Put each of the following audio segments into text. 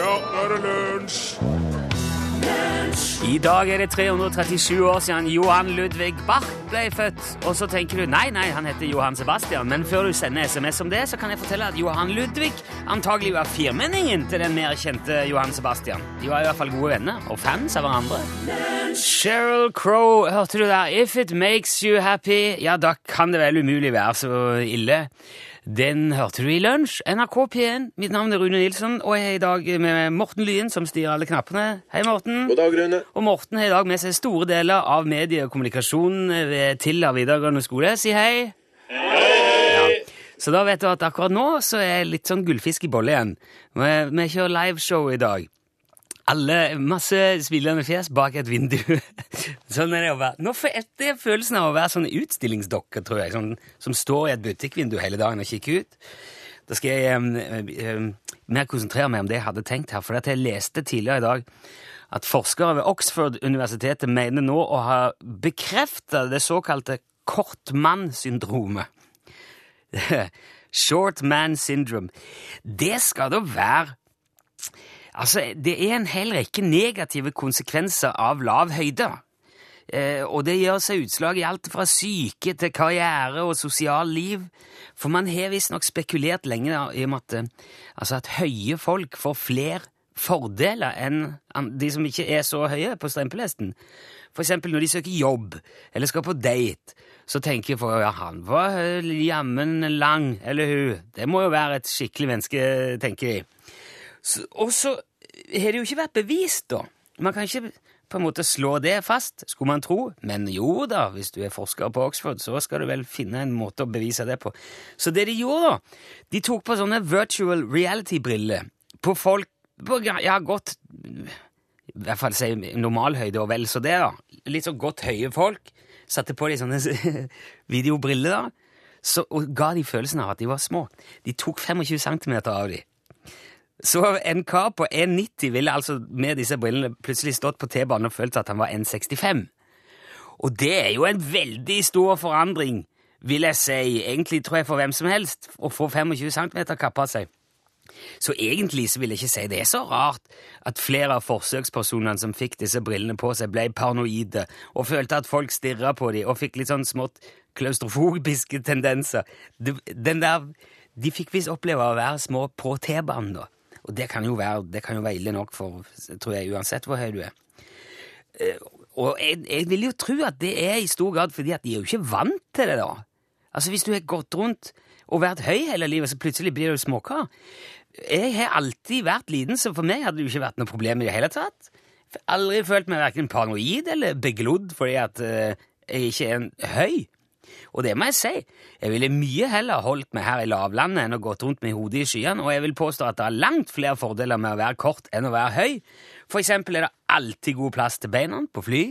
Ja, nå er det lunsj! I dag er det 337 år siden Johan Ludvig Bach ble født. Og så tenker du nei, nei, han heter Johan Sebastian. Men før du sender SMS om det, så kan jeg fortelle at Johan Ludvig antagelig var firmenningen til den mer kjente Johan Sebastian. De var i hvert fall gode venner og fans av hverandre. Sheryl Crow, hørte du der? If it makes you happy, ja, da kan det vel umulig være så ille. Den hørte du i lunsj. NRK P1. Mitt navn er Rune Nilsson, og jeg er i dag med Morten Lyen, som styrer alle knappene. Hei, Morten. God dag, Rune. Og Morten har i dag med seg store deler av medie- og kommunikasjon ved Tilla videregående skole. Si hei. Ja. Så da vet du at akkurat nå så er jeg litt sånn gullfisk i bolle igjen. Vi kjører liveshow i dag. Alle, Masse smilende fjes bak et vindu. sånn er det å være. Nå får jeg, følelsen av å være sånn utstillingsdokke, tror jeg, sånn, som står i et butikkvindu hele dagen og kikker ut. Da skal jeg um, um, mer konsentrere meg om det jeg hadde tenkt her, for at jeg leste tidligere i dag at forskere ved Oxford-universitetet mener nå å ha bekrefta det såkalte kortmann-syndromet. Short man syndrome. Det skal da være Altså, det er en hel rekke negative konsekvenser av lav høyde. Eh, og det gjør seg utslag i alt fra syke til karriere og sosial liv. For man har visstnok spekulert lenge i at, eh, altså at høye folk får flere fordeler enn de som ikke er så høye på strempelesten. For eksempel når de søker jobb eller skal på date, så tenker jeg for ja, han var jammen lang, eller hun. Det må jo være et skikkelig menneske, tenker de. Og så har det jo ikke vært bevist, da. Man kan ikke på en måte slå det fast, skulle man tro. Men jo da, hvis du er forsker på Oxford, så skal du vel finne en måte å bevise det på. Så det de gjorde, da De tok på sånne virtual reality-briller på folk på ja, godt I hvert fall si normalhøyde og vel så det, da. Litt så godt høye folk. Satte på de sånne videobriller, da. Så, og ga de følelsen av at de var små. De tok 25 cm av de. Så en kar på 1,90 ville altså med disse brillene plutselig stått på T-banen og følt at han var 1,65. Og det er jo en veldig stor forandring, vil jeg si, egentlig tror jeg for hvem som helst, å få 25 cm kappa seg. Så egentlig så vil jeg ikke si det er så rart at flere av forsøkspersonene som fikk disse brillene på seg, ble paranoide og følte at folk stirra på dem og fikk litt sånn smått klaustrofobiske tendenser. Den der, De fikk visst oppleve å være små på T-banen, da. Og det kan, jo være, det kan jo være ille nok for tror jeg, uansett hvor høy du er. Og jeg, jeg, vil jo tro at det er i stor grad fordi at de er jo ikke vant til det, da. Altså Hvis du har gått rundt og vært høy hele livet, så plutselig blir du småkar. Jeg har alltid vært liten, så for meg hadde det jo ikke vært noe problem i det hele tatt. Aldri følt meg verken paranoid eller beglodd fordi at uh, jeg ikke er en høy. Og det må jeg si, jeg ville mye heller holdt meg her i lavlandet enn å gått rundt med hodet i skyene, og jeg vil påstå at det er langt flere fordeler med å være kort enn å være høy. For eksempel er det alltid god plass til beina på fly.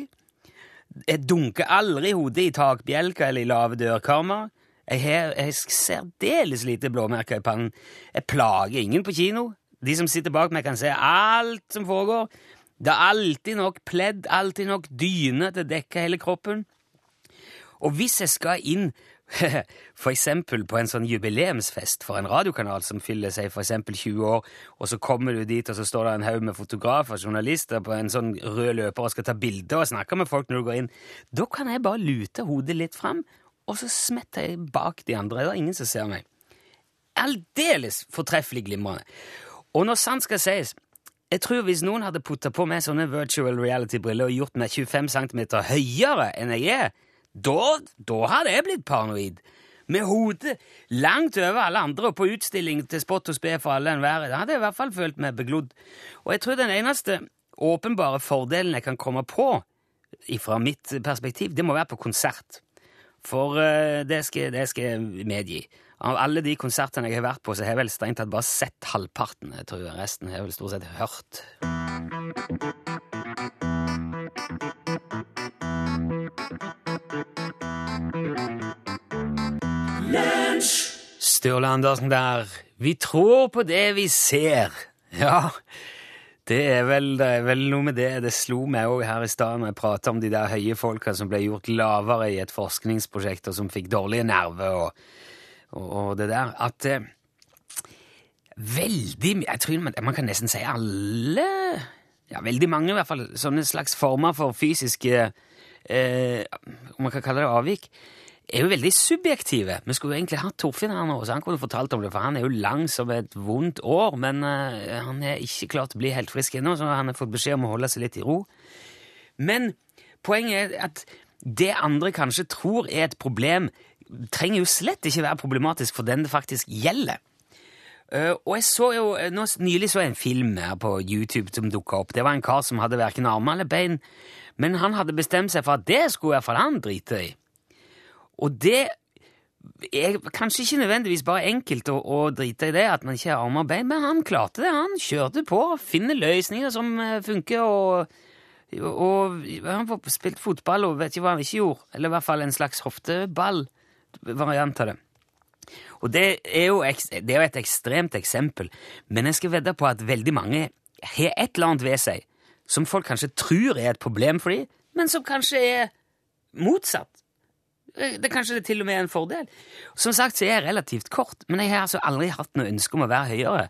Jeg dunker aldri hodet i takbjelker eller i lave dørkarmer. Jeg har jeg særdeles lite blåmerker i pannen. Jeg plager ingen på kino. De som sitter bak meg, kan se alt som foregår. Det er alltid nok pledd, alltid nok dyne til å dekke hele kroppen. Og hvis jeg skal inn for eksempel på en sånn jubileumsfest for en radiokanal som fyller seg for eksempel 20 år, og så kommer du dit, og så står det en haug med fotografer og journalister på en sånn rød løper og skal ta bilder og snakke med folk når du går inn, da kan jeg bare lute hodet litt fram, og så smetter jeg bak de andre. Det er ingen som ser meg. Aldeles fortreffelig glimrende. Og når sant skal sies, jeg tror hvis noen hadde putta på meg sånne virtual reality-briller og gjort meg 25 cm høyere enn jeg er, da, da hadde jeg blitt paranoid. Med hodet langt over alle andre og på utstilling til spott og spe for alle enhver. Da hadde jeg i hvert fall følt meg beglodd. Og jeg tror den eneste åpenbare fordelen jeg kan komme på fra mitt perspektiv, det må være på konsert. For uh, det, skal, det skal jeg medgi. Av alle de konsertene jeg har vært på, så har jeg vel strengt tatt bare sett halvparten. Jeg tror Resten har vel stort sett hørt. Sturle Andersen der. Vi tror på det vi ser. Ja, det er vel, det er vel noe med det. Det slo meg òg her i stad når jeg prata om de der høye folka som ble gjort lavere i et forskningsprosjekt, og som fikk dårlige nerver og, og, og det der, at eh, veldig Jeg tror man, man kan nesten si alle Ja, veldig mange, i hvert fall. Sånne slags former for fysiske eh, Om man kan kalle det avvik. Er jo veldig subjektive. Vi skulle jo egentlig hatt Torfinn her nå, så han kunne fortalt om det, for han er jo lang som et vondt år, men uh, han er ikke klart å bli helt frisk ennå, så han har fått beskjed om å holde seg litt i ro. Men poenget er at det andre kanskje tror er et problem, trenger jo slett ikke være problematisk for den det faktisk gjelder. Uh, og jeg så jo, nå Nylig så jeg en film her på YouTube som dukka opp. Det var en kar som hadde verken armer eller bein, men han hadde bestemt seg for at det skulle i hvert fall han drite i. Og det er kanskje ikke nødvendigvis bare enkelt å, å drite i det, at man ikke har armer og bein, men han klarte det. Han kjørte på, finner løsninger som funker, og, og han får spilt fotball og vet ikke hva han ikke gjorde. Eller i hvert fall en slags hofteball-variant av det. Og det er, jo, det er jo et ekstremt eksempel, men jeg skal vedde på at veldig mange har et eller annet ved seg som folk kanskje tror er et problem for dem, men som kanskje er motsatt. Det er kanskje det til og med en fordel. Som sagt så er jeg relativt kort, men jeg har altså aldri hatt noe ønske om å være høyere.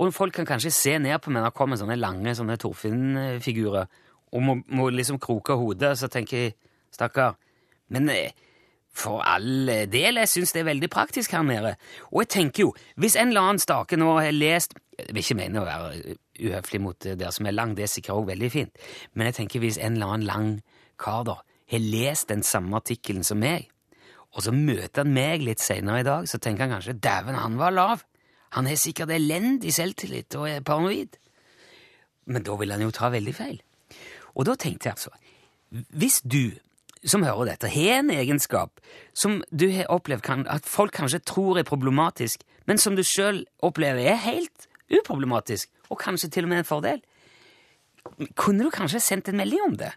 Og folk kan kanskje se ned på meg når det kommer sånne lange sånne Torfinn-figurer, og må, må, liksom kroke hodet, så tenker jeg stakkar. Men eh, for all del, jeg syns det er veldig praktisk her nede. Og jeg tenker jo, hvis en eller annen stake nå har lest Jeg vil ikke mene å være uhøflig mot dere som er lang, det er sikkert også veldig fint, men jeg tenker hvis en eller annen lang kar da har lest den samme artikkelen som meg, og så møter han meg litt seinere i dag, så tenker han kanskje 'dæven, han var lav'. Han har sikkert elendig selvtillit og er paranoid. Men da vil han jo ta veldig feil. Og da tenkte jeg altså Hvis du som hører dette, har en egenskap som du har opplevd kan, at folk kanskje tror er problematisk, men som du sjøl opplever er helt uproblematisk, og kanskje til og med en fordel, kunne du kanskje sendt en melding om det?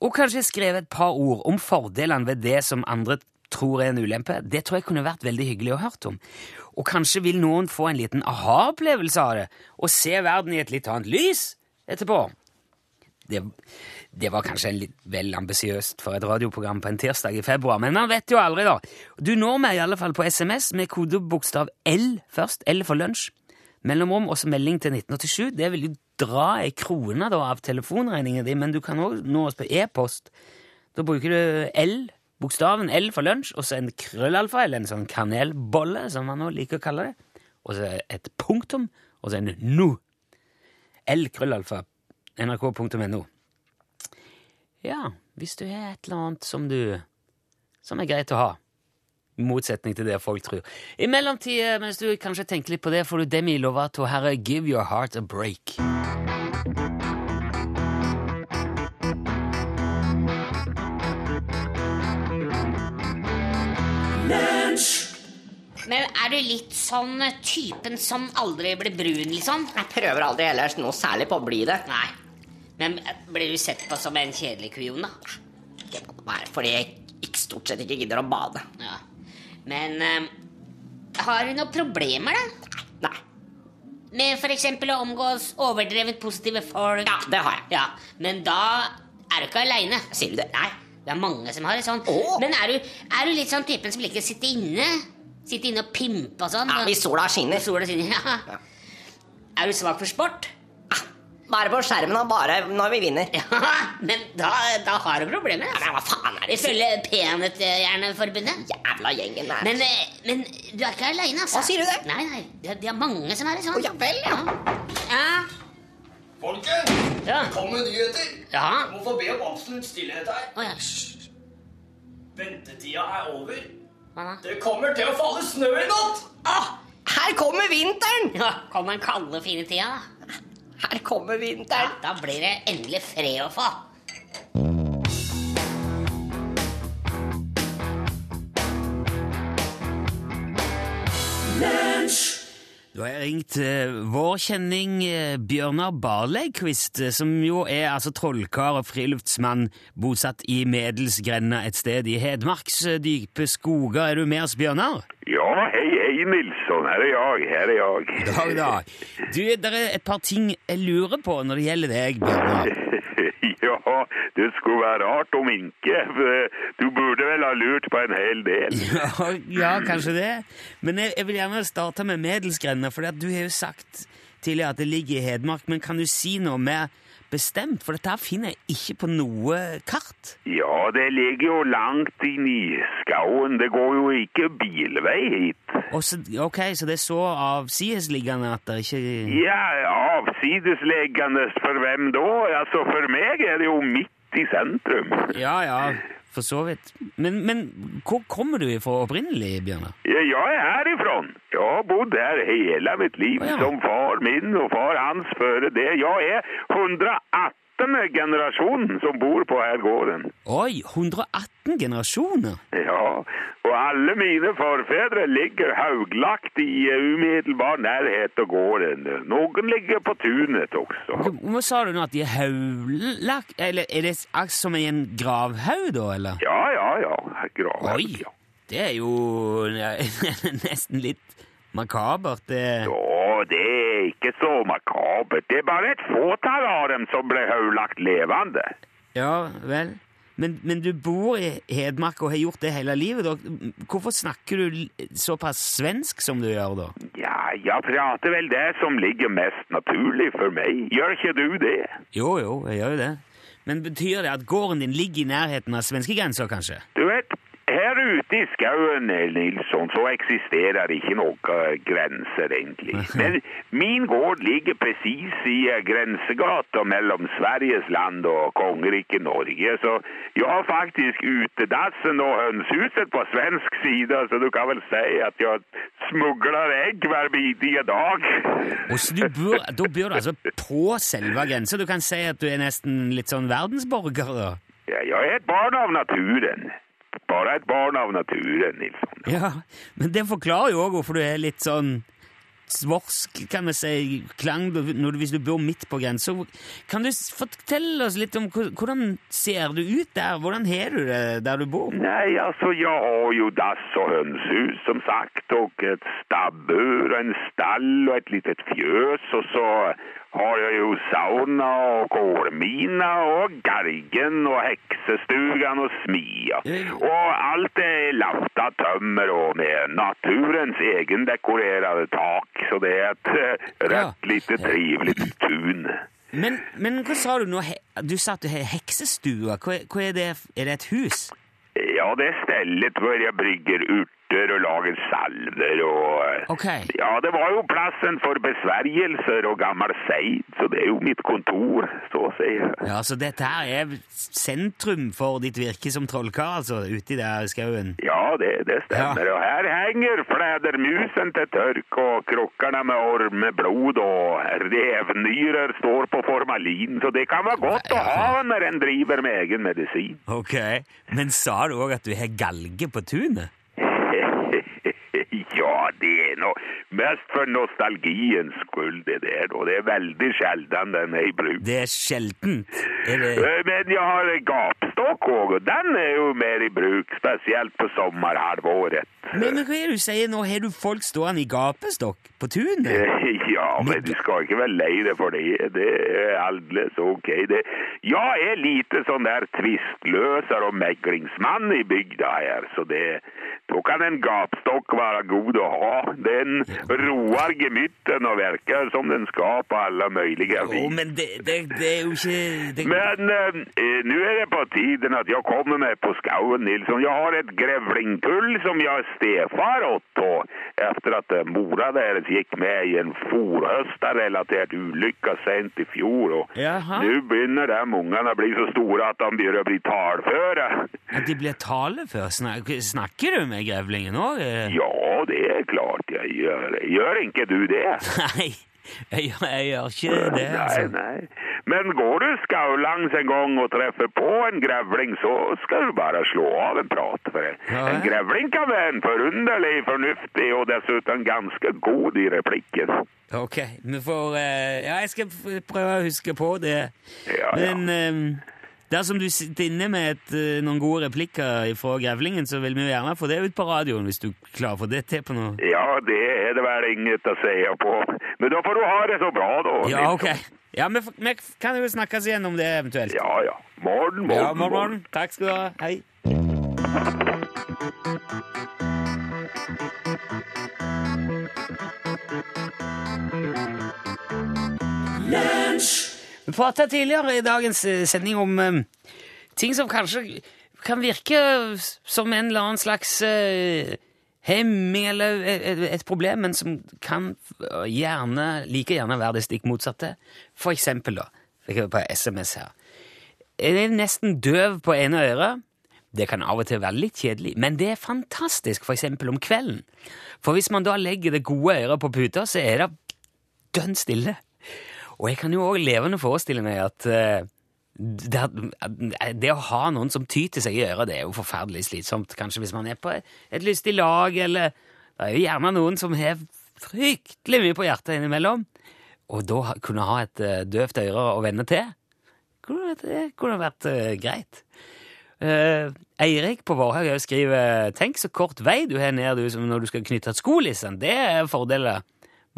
Og kanskje skrevet et par ord om fordelene ved det som andre tror er en ulempe? Det tror jeg kunne vært veldig hyggelig å hørt om. Og kanskje vil noen få en liten aha-opplevelse av det, og se verden i et litt annet lys etterpå. Det, det var kanskje litt vel ambisiøst for et radioprogram på en tirsdag i februar, men man vet jo aldri, da. Du når meg i alle fall på SMS med kodebokstav L først, L for lunsj, mellomrom og så melding til 1987. Det vil jo dra ei krone da, av telefonregningen din, men du kan òg nå oss på e-post. Da bruker du L, bokstaven L for lunsj, og så en krøllalfa, eller en sånn kanelbolle, som man nå liker å kalle det, og så et punktum, og så en no. L krøllalfa nrk.no. Ja, hvis du har et eller annet som du som er greit å ha. I motsetning til det folk tror. I mellomtida, mens du kanskje tenker litt på det, får du Demi Lovato herre Give Your Heart a Break. Men er du litt sånn typen som aldri blir brun, liksom? Jeg prøver aldri ellers noe særlig på å bli det. Nei. Men blir du sett på som en kjedelig kujon, da? Det må være fordi jeg ikke, stort sett ikke gidder å bade. Ja. Men um, har du noen problemer, da? Nei. Med f.eks. å omgås overdrevet positive folk? Ja, det har jeg. Ja, Men da er du ikke aleine. Sier du det? Nei. Det er mange som har det sånn. Åh. Men er du, er du litt sånn typen som liker å sitte inne? Sitte inne og pimpe og sånn? Ja, Hvis sola skinner. Sola skinner, ja. Ja. Er du svak for sport? Bare på skjermen og bare når vi vinner. Ja, men da, da har du problemer. Ja, men hva faen er det? Ifølge Peanøtthjerneforbundet. Jævla gjengen der. Men, eh, men du er ikke aleine, altså. Hva sier du det? Nei, nei, det, det er mange som er i sånn. Oh, ja vel, ja. Ja. Folket, Ja. kom med nyheter. Ja. Du må få be om absolutt stillhet her. Oh, ja. Ventetida er over. Hva da? Det kommer til å falle snø i natt! Ah, her kommer vinteren! Ja, kommer den kalde, fine tida, da. Her kommer Ja, vinteren. da blir det endelig fred å få. Da har jeg ringt eh, vår kjenning eh, Bjørnar Barlegquist, eh, som jo er altså trollkar og friluftsmann bosatt i Medelsgrenda et sted i Hedmarks eh, dype skoger. Er du med oss, Bjørnar? Ja, hei, hei Nilsson. Her er jeg, her er jeg. Dag, dag. Du, det er et par ting jeg lurer på når det gjelder deg, Bjørnar. Ja, det skulle være rart om ikke. Du burde vel ha lurt på en hel del. Ja, ja, kanskje det. Men jeg, jeg vil gjerne starte med Medelsgrenda, for du har jo sagt tidligere at det ligger i Hedmark. Men kan du si noe mer bestemt? For dette finner jeg ikke på noe kart. Ja, det ligger jo langt inn i skauen. Det går jo ikke bilvei hit. Så, ok, Så det er så avsidesliggende at det ikke Ja, avsidesliggende for hvem da? Altså, for meg er det jo midt i sentrum. Ja, ja, for så vidt. Men, men hvor kommer du ifra opprinnelig, Bjørnar? Ja, jeg er herifra. Jeg har bodd her hele mitt liv, ja. som far min og far hans før det. Jeg er 118. generasjon som bor på her gården. Oi, 118 generasjoner! Ja, og alle mine forfedre ligger hauglagt i eh, umiddelbar nærhet av gården. Noen ligger på tunet også. Hva sa du nå, at de er hauglagt? Eller er det som i en gravhaug, da, eller? Ja, ja, ja. Gravhaug, Oi, ja. det er jo nesten litt makabert. Det. Ja, det er ikke så makabert. Det er bare et fåtall av dem som ble høvlagt levende. Ja vel. Men, men du bor i Hedmark og har gjort det hele livet. Da. Hvorfor snakker du såpass svensk som du gjør, da? Ja, jeg prater vel det som ligger mest naturlig for meg. Gjør ikke du det? Jo, jo, jeg gjør jo det. Men betyr det at gården din ligger i nærheten av svenskegrensa, kanskje? Du vet, her ute i skauen, Nilsson, så eksisterer ikke noen grenser, egentlig. Men min gård ligger presis i eh, grensegata mellom Sveriges land og kongeriket Norge, så jeg har faktisk utedassen og hønsehuset på svensk side, så du kan vel si at jeg smugler egg hver bidige dag. Så du bor, Da bor du altså på selve grensa? Du kan si at du er nesten litt sånn verdensborger, da? Ja, jeg er et barn av naturen. Bare et barn av naturen, Nilsson. Ja, men det forklarer jo òg hvorfor du er litt sånn svorsk, kan vi si, klang du, hvis du bor midt på grensa. Kan du fortelle oss litt om hvordan ser du ut der? Hvordan har du det der du bor? Nei, altså, jeg har jo dass og hønsehus, som sagt, og et stabbur og en stall og et litet fjøs, og så har jeg jo sauna og kålmina og gargen og heksestugan og smia. Og alt er lagt av tømmer og med naturens egendekorerede tak, så det er et eh, rett lite trivelig tun. Men, men hva sa du nå? Du sa at du har heksestua. Hva, hva er det? Er det et hus? Ja, det er stellet hvor jeg brygger urter og lager salver og okay. Ja, det var jo plassen for besvergelser og gammel seid, så det er jo mitt kontor, så å si. Ja, Så dette her er sentrum for ditt virke som trollkar, altså, uti der i skauen? Ja, det, det stemmer. Og her henger flædermusen til tørk, og krukkene med ormeblod og revnyrer står på formalin, så det kan være godt å ha når en driver med egen medisin. Ok, Men sa du òg at du har galge på tunet? ja, det er nå mest for nostalgiens skyld, det der, og det er veldig sjelden den er i bruk. Det er sjeldent. Er det Eh, Men jeg har gapstokk òg, og den er jo mer i bruk, spesielt på sommerhalvåret. Men hva er det du sier nå? Har du folk stående i gapestokk på tunet? Ja, men du skal ikke være lei deg for det. Det er aldeles ok. Det. Jeg er lite sånn der tvistløser og meglingsmann i bygda her, så det da kan en gapstokk være god å ha. Den roer gemytten og virker som den skal på alle mulige Å, Oh, men det, det, det er jo ikke det, Men eh, eh, nå er det på tiden at jeg kommer meg på skauen, Nilsson. Jeg har et grevlingkull som jeg stefar åt, og efter at mora deres gikk med i en forhøsta-relatert ulykke sent i fjor, og nå begynner de ungene å bli så store at de begynner å bli talføre. At de blir taleføre? Snakker du med grevlingen òg? Ja, det er klart jeg gjør. Gjør ikke du det? Nei, jeg, jeg gjør ikke det, Nei, altså. nei. Men går du skaulangs en gang og treffer på en grevling, så skal du bare slå av en prat. For Ja, en grevling kan være en forunderlig, fornuftig og dessuten ganske god i replikken. Ok, vi får eh, Ja, jeg skal prøve å huske på det. Ja, ja. Men eh, Dersom du sitter inne med et, eh, noen gode replikker fra grevlingen, så vil vi jo gjerne få det ut på radioen, hvis du klarer å få det til på noe. Ja, det er det vel inget å si på. Men da får du ha det så bra, da. Ja, ok. Ja, vi, vi kan jo snakkes igjen om det eventuelt. Ja, ja. Morgen, morgen, Ja, morgen, morgen. Takk skal du ha. Hei. Prata tidligere i dagens eh, sending om eh, ting som kanskje kan virke som en eller annen slags eh, hemming eller et, problem, men som kan gjerne, like gjerne være det stikk motsatte. For eksempel, da, fikk jeg på SMS her. Jeg er nesten døv på ene øret. Det kan av og til være litt kjedelig, men det er fantastisk for eksempel om kvelden. For hvis man da legger det gode øret på puta, så er det dønn stille. Og jeg kan jo òg levende forestille meg at eh, det, det å ha noen som tyter seg i øret, det er jo forferdelig slitsomt. Kanskje hvis man er på et lystig lag, eller Det er jo gjerne noen som har fryktelig mye på hjertet innimellom. Og da kunne ha et eh, døvt øre å vende til, det kunne vært uh, greit. Uh, Eirik på Vårhaug skriver Tenk så kort vei du har ned du, når du skal knytte skolissen. Det er fordeler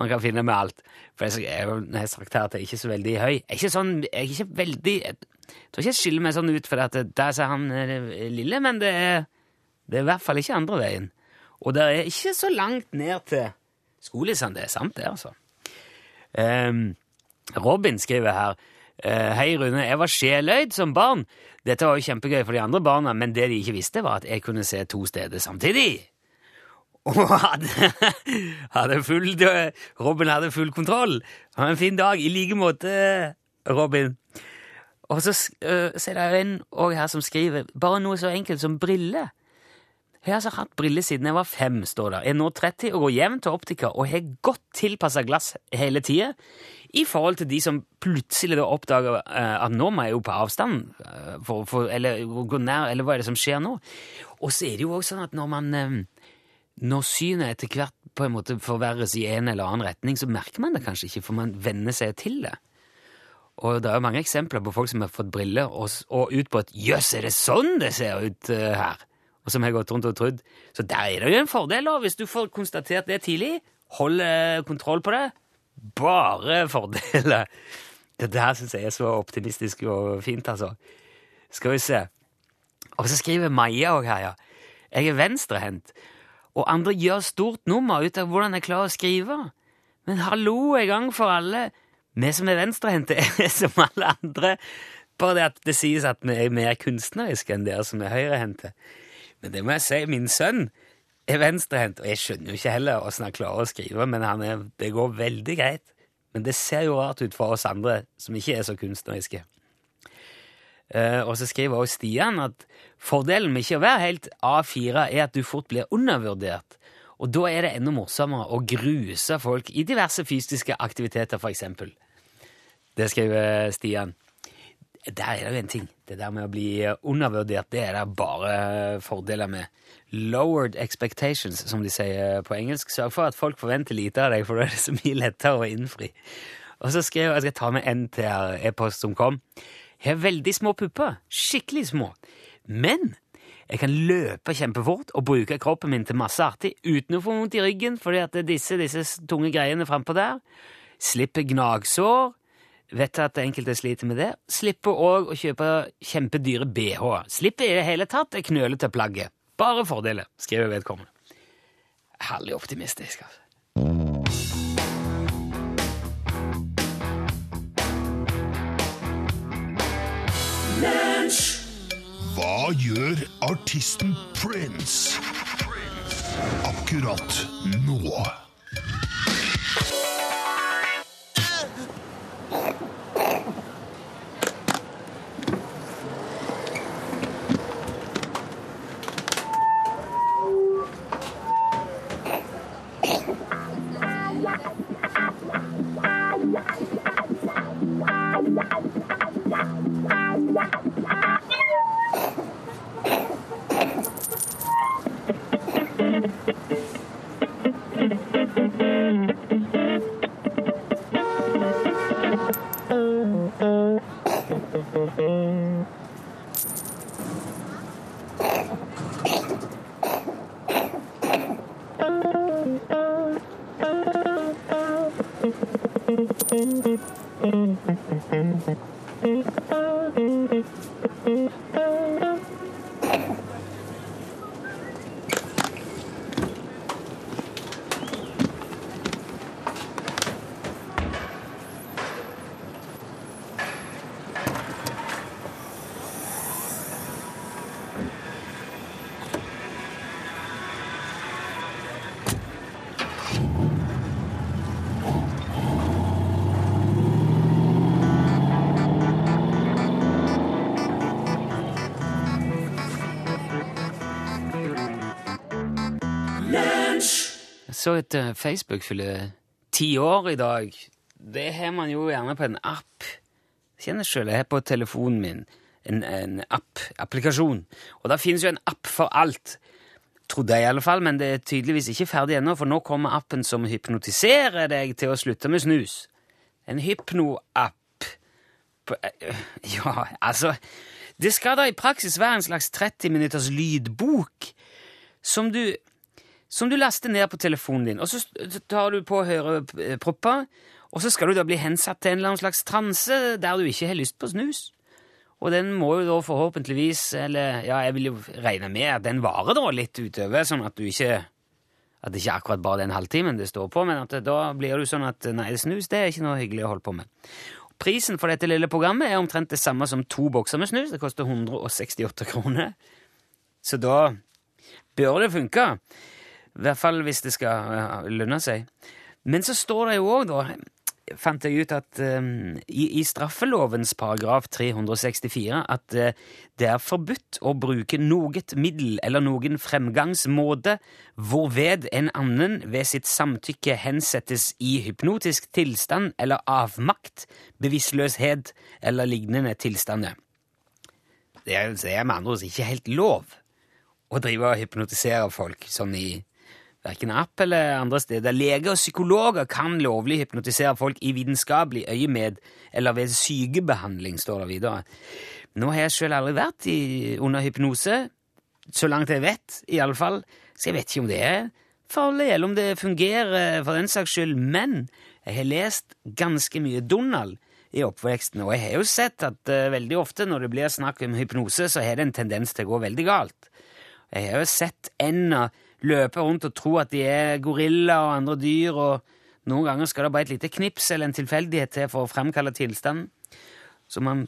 man kan finne med alt. For jeg, jeg, har sagt her at jeg er ikke så veldig høy. Jeg er ikke sånn, jeg er ikke veldig Jeg tror ikke jeg skiller meg sånn ut, for at der ser han eh, lille, men det er, det er i hvert fall ikke andre veien. Og det er ikke så langt ned til skolissene. Det er sant, det, altså. Um, Robin skriver her eh, Hei, Rune. Jeg var sjeløyd som barn. Dette var jo kjempegøy for de andre barna, men det de ikke visste, var at jeg kunne se to steder samtidig. Og hadde, hadde full, Robin hadde full kontroll. Ha en fin dag. I like måte, Robin. Og så, ser jeg en her som skriver bare noe så enkelt som briller. Jeg har altså hatt briller siden jeg var fem, står det. Jeg er nå 30 og går jevnt til optiker og har godt tilpassa glass hele tida. I forhold til de som plutselig da oppdager at nå må jeg jo på avstand, for, for, eller gå nær, eller hva er det som skjer nå? Og så er det jo også sånn at når man Når synet etter hvert på en måte forverres i en eller annen retning, så merker man det kanskje ikke, for man venner seg til det. Og det er mange eksempler på folk som har fått briller og, og ut på at 'jøss, er det sånn det ser ut uh, her?' Og som har gått rundt og trodd. Så der er det jo en fordel, da, hvis du får konstatert det tidlig. Hold eh, kontroll på det. Bare fordeler. Det der syns jeg er så optimistisk og fint, altså. Skal vi se. Og så skriver Maja òg her, ja. Jeg er venstrehendt, og andre gjør stort nummer ut av hvordan jeg klarer å skrive. Men hallo en gang for alle. Vi som er venstrehendte, er som alle andre. Bare det at det sies at vi er mer kunstneriske enn dere som er høyrehendte. Men det må jeg si, min sønn er venstrehendt, og jeg skjønner jo ikke heller hvordan han klarer å skrive, men han er, det går veldig greit. Men det ser jo rart ut for oss andre som ikke er så kunstneriske. Eh, og så skriver også Stian at fordelen med ikke å være helt A4 er at du fort blir undervurdert. Og da er det enda morsommere å gruse folk i diverse fysiske aktiviteter, eksempel. Det skriver Stian. Der er det jo en ting. Det der med å bli undervurdert, det er det bare fordeler med. Lowered expectations, som de sier på engelsk. Sørg for at folk forventer lite av deg, for da er det så mye lettere å innfri. Og så skrev jeg, jeg skal ta med en til e-post som kom. Jeg har veldig små pupper. Skikkelig små. Men jeg kan løpe kjempefort og bruke kroppen min til masse artig uten å få vondt i ryggen, fordi at disse, disse tunge greiene frampå der. Slipper gnagsår. Vet at enkelte sliter med det. Slipper òg å kjøpe kjempedyre bh-er. Slipper i det hele tatt det knølete plagget. Bare fordeler, skriver vedkommende. Herlig optimistisk, altså. Hva gjør artisten Prince akkurat nå? Jeg så et eh, Facebook fyller ti år i dag. Det har man jo gjerne på en app. Jeg kjenner selv, jeg har på telefonen min en, en app, applikasjon. Og da finnes jo en app for alt. Trodde jeg i alle fall, men det er tydeligvis ikke ferdig ennå, for nå kommer appen som hypnotiserer deg til å slutte med snus. En hypno-app. Eh, Ja, altså Det skal da i praksis være en slags 30 minutters lydbok som du som du laster ned på telefonen din, og så tar du på hørepropper, og så skal du da bli hensatt til en eller annen slags transe der du ikke har lyst på snus. Og den må jo da forhåpentligvis, eller ja, jeg vil jo regne med at den varer da litt utover, sånn at du ikke at det ikke er akkurat bare den halvtimen det står på, men at det, da blir jo sånn at nei, snus det er ikke noe hyggelig å holde på med. Prisen for dette lille programmet er omtrent det samme som to bokser med snus. Det koster 168 kroner. Så da bør det funke. I hvert fall hvis det skal lønne seg. Men så står det jo òg, da, fant jeg ut at um, i, i straffelovens paragraf 364 at uh, det er forbudt å bruke noe middel eller noen fremgangsmåte hvorved en annen ved sitt samtykke hensettes i hypnotisk tilstand eller avmakt, bevisstløshet eller lignende tilstander. Det er, det er med andre ord ikke helt lov å drive og hypnotisere folk sånn i verken app eller andre steder. Leger og psykologer kan lovlig hypnotisere folk i vitenskapelig øyemed eller ved sykebehandling, står det videre. Nå har jeg sjøl aldri vært i, under hypnose, så langt jeg vet, i alle fall, så jeg vet ikke om det er farlig, eller om det fungerer for den saks skyld, men jeg har lest ganske mye Donald i oppveksten, og jeg har jo sett at uh, veldig ofte når det blir snakk om hypnose, så har det en tendens til å gå veldig galt. Jeg har jo sett ender løpe rundt og tro at de er gorilla og andre dyr, og noen ganger skal det bare et lite knips eller en tilfeldighet til for å fremkalle tilstanden. Så man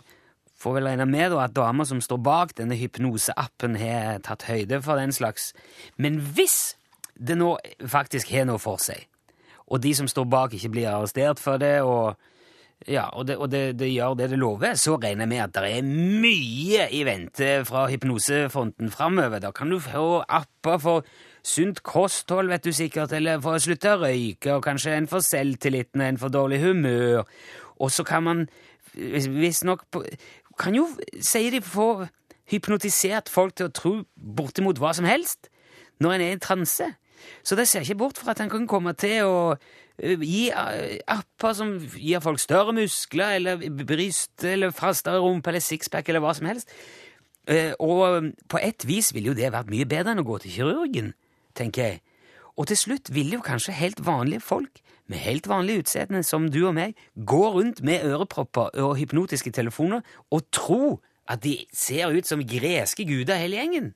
får vel regne med at damer som står bak denne hypnoseappen, har tatt høyde for den slags. Men hvis det nå faktisk har noe for seg, og de som står bak, ikke blir arrestert for det, og ja, og, det, og det, det gjør det det lover, så regner jeg med at det er mye i vente fra hypnosefronten framover. Da kan du få apper for sunt kosthold, vet du sikkert, eller for å slutte å røyke, og kanskje en for selvtilliten en for dårlig humør. Og så kan man visstnok Kan jo, sier de, få hypnotisert folk til å tro bortimot hva som helst når en er i transe. Så det ser ikke bort fra at en kan komme til å eh, gi eh, apper som gir folk større muskler, eller bryst, eller fastere rumpe, eller sixpack, eller hva som helst. Eh, Og på ett vis ville jo det vært mye bedre enn å gå til kirurgen, tenker jeg. Og til slutt ville jo kanskje helt vanlige folk med helt vanlig utseende som du og meg gå rundt med ørepropper og hypnotiske telefoner og tro at de ser ut som greske guder hele gjengen.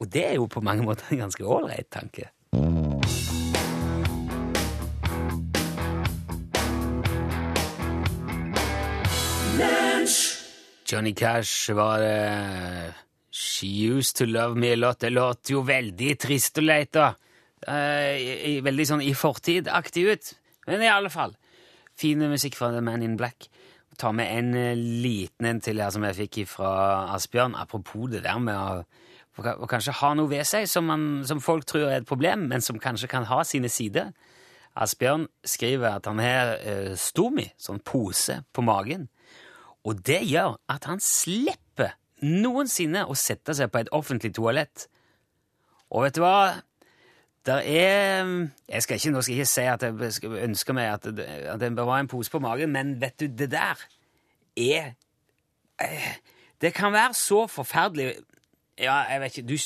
Og det er jo på mange måter en ganske ålreit tanke. Johnny Cash var det She Used To Love Me A Lot. Det låter jo veldig trist og leit, da. Eh, veldig sånn i fortid-aktig ut. Men i alle fall. Fin musikk fra The Man in Black. Ta med en eh, liten en til her som jeg fikk fra Asbjørn. Apropos det der med å, å kanskje ha noe ved seg som, man, som folk tror er et problem, men som kanskje kan ha sine sider. Asbjørn skriver at han har eh, stomi, sånn pose, på magen. Og det gjør at han slipper noensinne å sette seg på et offentlig toalett. Og vet du hva? Der er jeg skal ikke, Nå skal jeg ikke si at jeg ønsker meg at det, at en bør ha en pose på magen, men vet du, det der er eh, Det kan være så forferdelig Ja, jeg vet ikke du,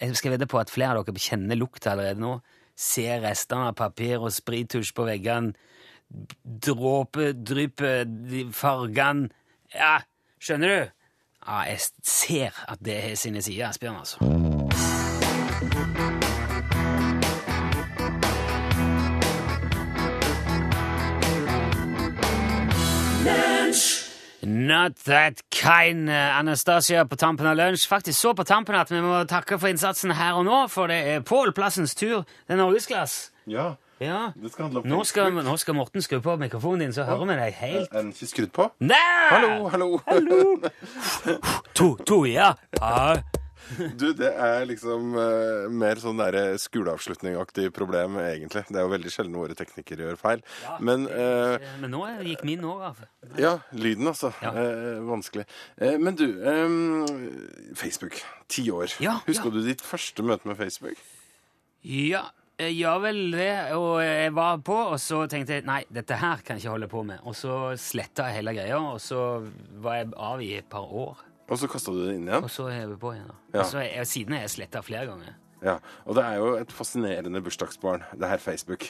jeg, skal vedde på at flere av dere kjenner lukta allerede nå. Ser restene av papir og sprittusj på veggene. dråpedryppet, fargene Ja, skjønner du? Ja, jeg ser at det har sine sider, Asbjørn, altså. Not that kind, eh, Anastasia, på tampen av lunsj. Faktisk så på tampen at vi må takke for innsatsen her og nå, for det er Pål Plassens tur. Det er norgesglass. Ja, Ja. Nå skal, nå skal Morten skru på mikrofonen din, så hører vi deg helt Er den ikke skrudd på? Nei! Hallo, hallo! hallo. To, to, ja. ja. Du, det er liksom uh, mer sånn derre skoleavslutning-aktig problem, egentlig. Det er jo veldig sjelden våre teknikere gjør feil. Men uh, Men nå gikk min òg av. ja, lyden, altså. Ja. Uh, vanskelig. Men du, um, Facebook. Ti år. Ja, Husker ja. du ditt første møte med Facebook? Ja, jeg gjør vel det. Og jeg var på, og så tenkte jeg nei, dette her kan jeg ikke holde på med. Og så sletta jeg hele greia, og så var jeg av i et par år. Og så kasta du det inn igjen? Og så er vi på igjen. da. Ja. Og så er jeg, siden er jeg sletta flere ganger. Ja, Og det er jo et fascinerende bursdagsbarn, det her Facebook.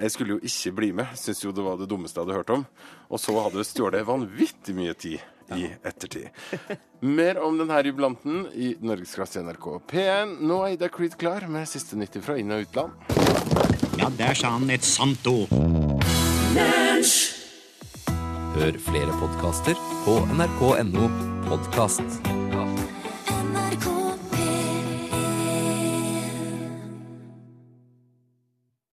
Jeg skulle jo ikke bli med, syntes jo det var det dummeste jeg hadde hørt om. Og så hadde det stjålet vanvittig mye tid i ettertid. Mer om denne jubilanten i Norgesklasse NRK P1. Nå er Ida Creed klar med siste nyttig fra inn- og utland. Ja, der sa han et sant ord. Hør flere podkaster på nrk.no podkast.